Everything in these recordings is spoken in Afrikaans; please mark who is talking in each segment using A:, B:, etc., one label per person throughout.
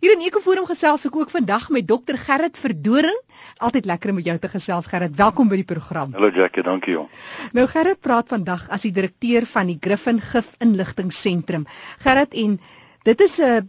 A: Hier in Ekoforum gesels ek ook vandag met Dr Gerrit Verdoring. Altyd lekker om met jou te gesels Gerrit. Welkom by die program.
B: Hallo Jackie, dankie jong.
A: Nou Gerrit praat vandag as die direkteur van die Griffin Gif Inligtingseentrum. Gerrit en dit is 'n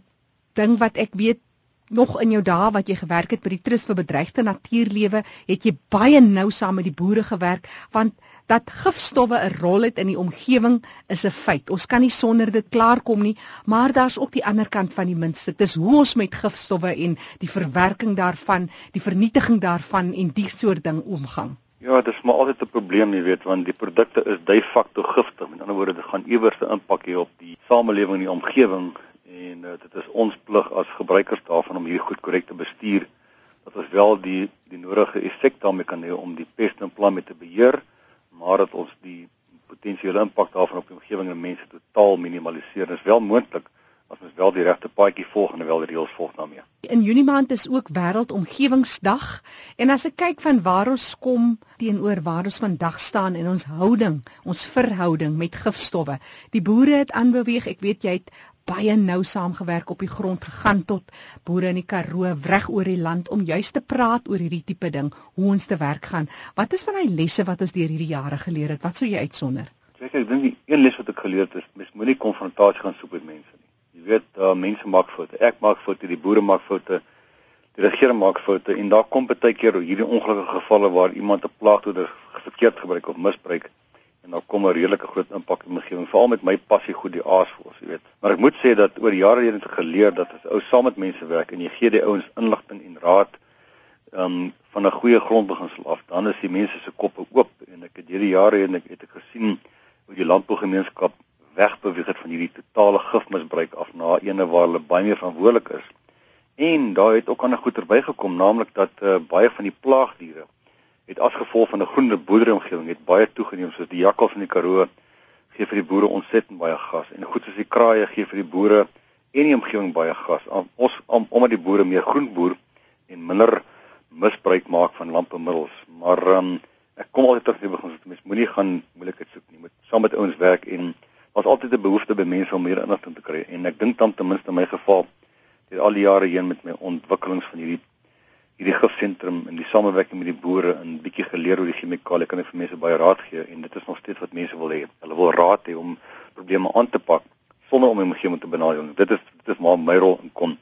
A: ding wat ek weet nog in jou dae wat jy gewerk het by die Trust vir Bedreigde Natuurlewe, het jy baie nou saam met die boere gewerk want dat gifstowwe 'n rol het in die omgewing is 'n feit. Ons kan nie sonder dit klaarkom nie, maar daar's ook die ander kant van die muntstuk. Dis hoe ons met gifstowwe en die verwerking daarvan, die vernietiging daarvan en die soort ding omgang.
B: Ja, dit is maar altyd 'n probleem, jy weet, want die produkte is de facto giftig. Met ander woorde, dit gaan iewers 'n impak hê op die samelewing en die omgewing en uh, dit is ons plig as gebruikers daarvan om hierdie goed korrek te bestuur dat ons wel die die nodige effek daarmee kan hê om die peste en plamme te beheer maar dat ons die potensiële impak daarvan op die omgewing en mense totaal minimaliseer. Is wel moontlik as ons wel die regte paadjie volg en wel die reëls volg daarmee.
A: In Junie maand is ook wêreldomgewingsdag en as ek kyk van waar ons kom teenoor waar ons vandag staan in ons houding, ons verhouding met gifstowwe. Die boere het aanbeweeg. Ek weet jy het baie nou saamgewerk op die grond gegaan tot boere in die Karoo reg oor die land om juist te praat oor hierdie tipe ding, hoe ons te werk gaan. Wat is van hy lesse wat ons deur hierdie jare geleer het? Wat sou jy uitsonder?
B: Ek ek dink die een les wat ek geleer het is mens moenie konfrontasie gaan soek met mense nie. Jy weet, uh, mense maak foute. Ek maak foute, die boere maak foute. Die regering maak foute en daar kom baie keer hierdie ongelukkige gevalle waar iemand 'n plaagdoder verkeerd gebruik of misbruik en dan kom 'n redelike groot impak in die omgewing veral met my passie goed die aasvoëls jy weet. Maar ek moet sê dat oor jare heen het geleer dat as ou saam met mense werk en jy gee die ouens inligting en raad um, van 'n goeie grondbeginsel af dan is die mense se koppe oop. En ek het hierdie jare heen ek het ek gesien hoe die landbougemeenskap wegbeweeg het van hierdie totale gifmisbruik af na ene waar hulle baie meer verantwoordelik is. En daar het ook ander goeie bygekom naamlik dat uh, baie van die plaagdiere het as gevolg van 'n groener boerderomgewing het baie toegeneem soos die jakkals in die Karoo gee vir die boere ontsettend baie gas en goed soos die kraaie gee vir die boere en die omgewing baie gas. Om ons om, omdat die boere meer groen boer en minder misbruik maak van landboumiddels maar um, ek kom altyd terug by begin dat mens moenie gaan moeilikheid soek nie. Moet saam met ouens werk en was altyd 'n behoefte by mense om meer inligting te kry. En ek dink dan ten minste in my geval deur al die jare heen met my ontwikkelings van hierdie hierdie gifsentrum en die samewerking met die boere en bietjie geleer hoe die chemikalie kan vir mense baie raad gee en dit is nog steeds wat mense wil hê. Hulle wil raad hê om probleme aan te pak sonder om omgewing te benadeel. Dit is dit is maar my rol in kon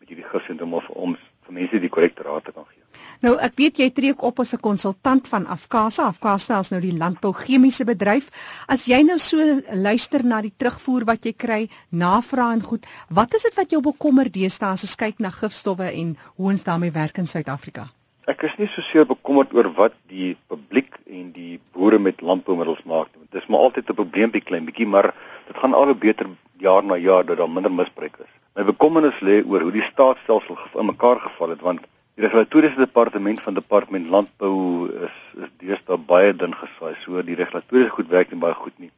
B: met hierdie gifsentrum of om vir mense die korrekte raad te kan gee.
A: Nou ek weet jy tree op as 'n konsultant van Afkasa. Afkasa is nou die landbouchemiese bedryf. As jy nou so luister na die terugvoer wat jy kry, navraag en goed, wat is dit wat jou bekommer deesdae as ons kyk na gifstowwe en hoe ons daarmee werk in Suid-Afrika?
B: Ek is nie so seer bekommerd oor wat die publiek en die boere met landboumiddels maak nie. Dit is maar altyd 'n probleempie klein bietjie, maar dit gaan al hoe beter jaar na jaar dat daar minder misbruik is. My bekommernis lê oor hoe die staatsstelsel in mekaar geval het want Die regulatoriese departement van departement landbou is is deesdae baie dun gesaai. So die regulatoriese goed werk nie baie goed nie.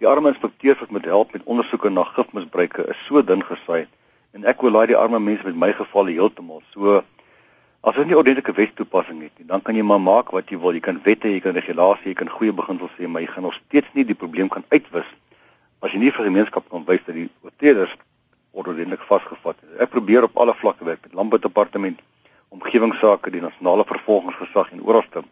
B: Die arme inspekteurs wat moet help met ondersoeke na gifmisbruike is so dun gesaai en ek wil laai die arme mense met my geval heeltemal. So as ons nie ordentlike wetstoepassing het nie, dan kan jy maar maak wat jy wil. Jy kan wette, jy kan regulasies, jy kan goeie beginsels hê, maar jy gaan nog steeds nie die probleem kan uitwis as jy nie vir gemeenskap kan wys dat die oortreders ordentlik vasgevat is. Ek probeer op alle vlakke werk met landboudepartement omgewingsake, die nasionale vervolgingsgesag en oralste.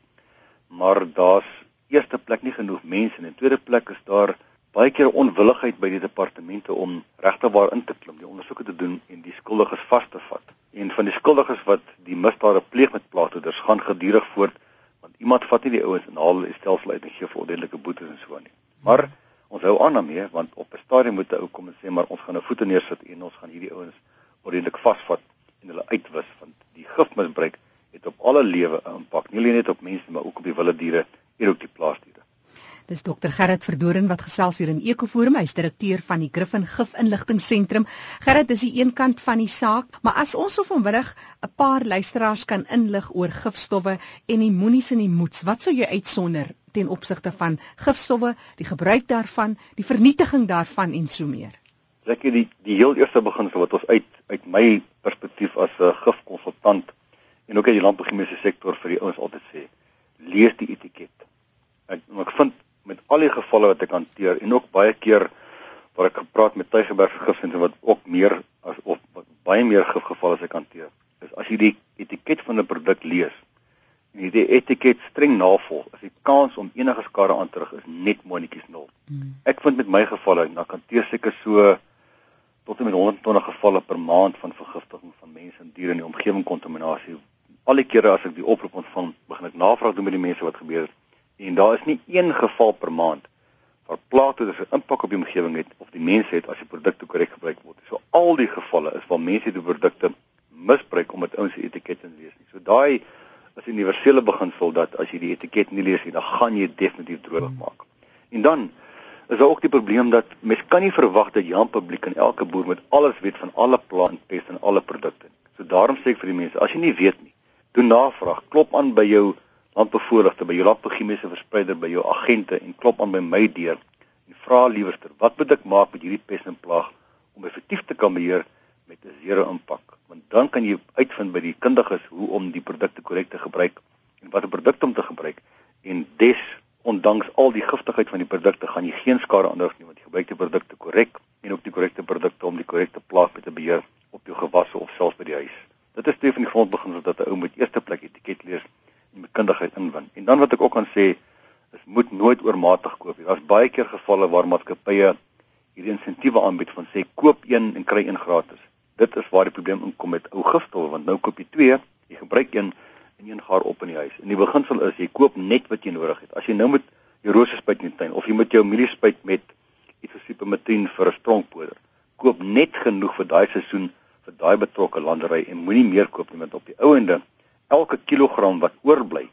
B: Maar daar's eerste plek nie genoeg mense en in tweede plek is daar baie keer onwilligheid by die departemente om regte waar in te klim, die ondersoeke te doen en die skuldiges vas te vat. En van die skuldiges wat die misdade pleeg met plaashouders gaan gedurig voort want iemand vat nie die ouens en haal die stelsel uit en gee voldelike boetes en so aan nie. Maar ons hou aan daarmee want op 'n stadium moet 'n ou kom en sê maar ons gaan 'n nou voete neersit en ons gaan hierdie ouens ordentlik vasvat en hulle uitwis want die gifmisbruik het op alle lewe 'n impak, nie net op mense maar ook op die wilde diere en ook die plaasdiere.
A: Dis dokter Gerrit Verdoren wat gesels hier in Ekoforum, hy's direkteur van die Griffin Gif Inligtingseentrum. Gerrit, dis die een kant van die saak, maar as ons of vanmiddag 'n paar luisteraars kan inlig oor gifstowwe en die moenies en die moets, wat sou jy uitsonder ten opsigte van gifstowwe, die gebruik daarvan, die vernietiging daarvan en so meer?
B: Ek het die die heel eerste beginsel wat ons uit uit my perspektief as 'n gifkonsultant en ook uit die landbouchemiese sektor vir die ouens altyd sê, lees die etiket. Ek ek vind met al die gevalle wat ek hanteer en ook baie keer waar ek gepraat met Tygerberg gifsentrum wat ook meer as of baie meer gifgevalle as ek hanteer. Is as jy die etiket van 'n produk lees en jy die etiket streng navolg, is die kans om enige skade aan te rig is net monetjies nul. Hmm. Ek vind met my gevalle, dan kan teer seker so tot en met 120 gevalle per maand van vergiftiging van mense en diere in die omgewing kontaminasie. Al die kere as ek die oproep ontvang, begin ek navraag doen met die mense wat gebeur het. En daar is nie een geval per maand waar plate dus 'n impak op die omgewing het of die mense het as die produkte korrek gebruik word. So al die gevalle is waar mense die produkte misbruik om dit ouens se etiket te lees nie. So daai is 'n universele beginsel dat as jy die etiket nie lees nie, dan gaan jy definitief droog maak. En dan is daar ook die probleem dat mens kan nie verwag dat Jan publiek en elke boer met alles weet van alle plantpest en alle produkte nie. So daarom sê ek vir die mense, as jy nie weet nie, doen navraag, klop aan by jou landbevoorligter, by jou landbouchemiese verspreider, by jou agente en klop aan by my deur en vra liewerster, wat moet ek maak met hierdie pest en plaag om effektief te kan beheer met 'n zero impak? Want dan kan jy uitvind by die kundiges hoe om die produkte korrek te gebruik en watter produkte om te gebruik en des ondanks al die giftigheid van die produkte gaan jy geen skade aanrig nie want jy gebruik die produkte korrek en ook die korrekte produkte om die korrekte plaag te beheer op jou gewasse of selfs by die huis. Dit is definitief grondbeginsel dat 'n ou moet eerste plek etiket lees en met kundigheid inwin. En dan wat ek ook kan sê is moet nooit oormatig koop nie. Daar's baie keer gevalle waar maatskappye hierdie insentiewe aanbied van sê koop een en kry een gratis. Dit is waar die probleem inkom met ou gifstowwe want nou koop jy twee, jy gebruik een en een gaar op in die huis. En die beginsel is jy koop net wat jy nodig het. As jy nou met jou rose spuit in die tuin of jy met jou mielie spuit met iets soos sipemetin vir 'n stronkpoeder, koop net genoeg vir daai seisoen vir daai betrokke landery en moenie meer koop nie want op die ou ende elke kilogram wat oorbly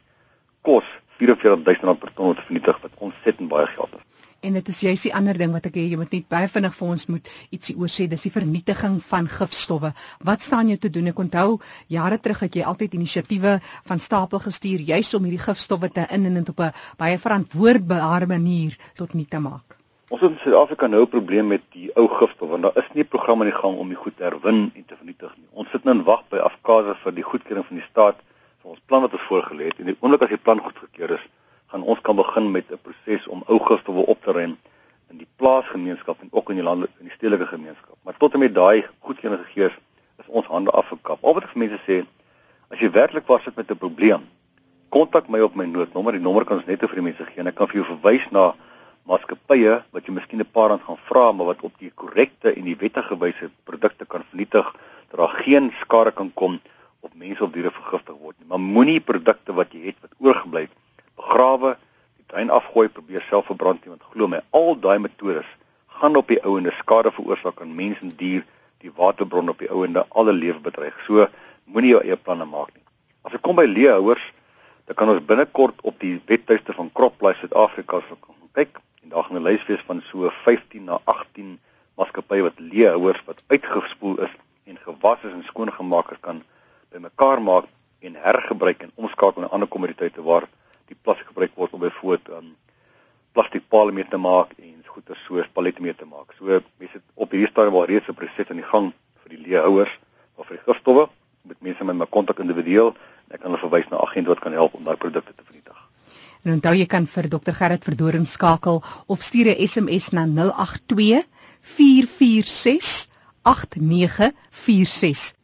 B: kos 44000 rand per ton te vernietig wat ontsettend baie geld is.
A: En dit is juist die ander ding wat ek jy moet net baie vinnig vir ons moet ietsie oor sê dis die vernietiging van gifstowwe. Wat staan jy te doen? Ek onthou jare terug het jy altyd inisiatiewe van stapel gestuur juist om hierdie gifstowwe te in en dit op 'n baie verantwoordbare manier tot nie te maak.
B: Ons het in Suid-Afrika nou 'n probleem met die ou gifstof want daar is nie 'n program aan die gang om die goed te herwin en te vernietig nie. Ons sit nou en wag by afkase vir die goedkeuring van die staat vir ons plan wat ons voorgelê het en die oomblik as die plan goedgekeur is, gaan ons kan begin met 'n proses om ou gifstowwe op te ruim in die plaasgemeenskap en ook in die lande in die stedelike gemeenskap. Maar tot en met daai goedkeuring gegee is, is ons hande afgekap. Al wat ek vir mense sê, as jy werklik was met 'n probleem, kontak my op my noodnommer. Die nommer kan ons net vir die mense gee en ek kan vir jou verwys na maatskappye wat jy miskien 'n paar rand gaan vra maar wat op die korrekte en die wettige wyse produkte kan vernietig dat daar geen skade kan kom of mense of diere vergiftig word nie. Maar moenie produkte wat jy het wat oorgebly het begrawe, die tuin afgooi, probeer self verbrand nie want glo my, al daai metodes gaan op die ouende skade veroorsaak aan mens en dier, die waterbron op die ouende alle lewe bedreig. So moenie jou eie planne maak nie. As ek kom by leehouers, dan kan ons binnekort op die webtuiste van CropLife Suid-Afrika kyk en daar gaan 'n lys wees van so 15 na 18 maatskappye wat leehouers wat uitgespoel is en gewas is en skoongemaak kan bymekaar maak en hergebruik en omskakel na ander kommoditeite waar die plastiek gebruik word om byvoorbeeld um, plastiekpale mee te maak en goeder soos pallette mee te maak. So mense op hierdie stadium al reeds 'n proses aan die gang vir die leehouers of vir die gifstowwe met mense met my kontak individueel en ek kan hulle verwys na agent wat kan help om daai produkte te vernietig.
A: En onthou jy kan vir Dr Gerrit Verdoring skakel of stuur 'n SMS na 082 446 8946